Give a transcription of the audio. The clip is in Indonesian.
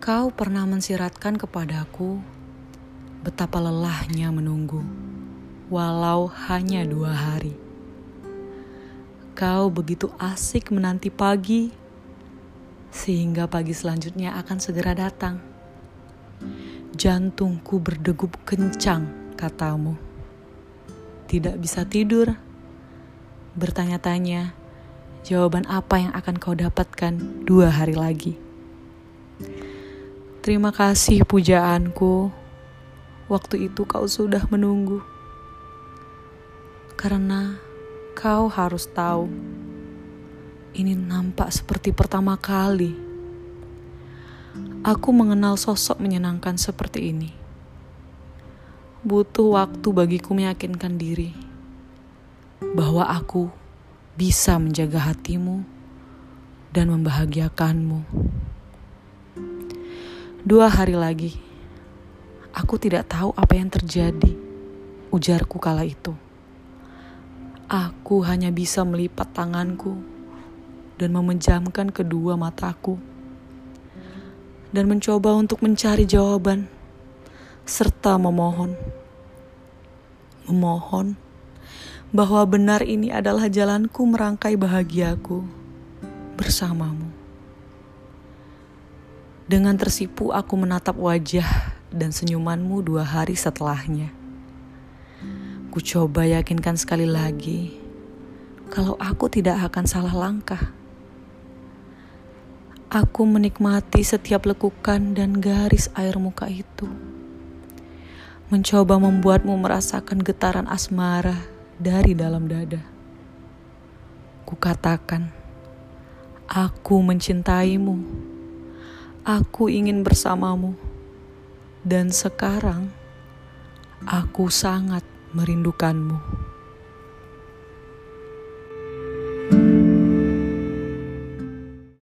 Kau pernah mensiratkan kepadaku betapa lelahnya menunggu, walau hanya dua hari. Kau begitu asik menanti pagi, sehingga pagi selanjutnya akan segera datang. Jantungku berdegup kencang, katamu. Tidak bisa tidur, bertanya-tanya jawaban apa yang akan kau dapatkan dua hari lagi. Terima kasih pujaanku. Waktu itu kau sudah menunggu. Karena kau harus tahu. Ini nampak seperti pertama kali. Aku mengenal sosok menyenangkan seperti ini. Butuh waktu bagiku meyakinkan diri bahwa aku bisa menjaga hatimu dan membahagiakanmu. Dua hari lagi, aku tidak tahu apa yang terjadi, ujarku kala itu. Aku hanya bisa melipat tanganku dan memejamkan kedua mataku dan mencoba untuk mencari jawaban serta memohon. Memohon bahwa benar ini adalah jalanku merangkai bahagiaku bersamamu. Dengan tersipu aku menatap wajah dan senyumanmu dua hari setelahnya. Ku coba yakinkan sekali lagi kalau aku tidak akan salah langkah. Aku menikmati setiap lekukan dan garis air muka itu. Mencoba membuatmu merasakan getaran asmara dari dalam dada. Kukatakan, aku mencintaimu Aku ingin bersamamu, dan sekarang aku sangat merindukanmu.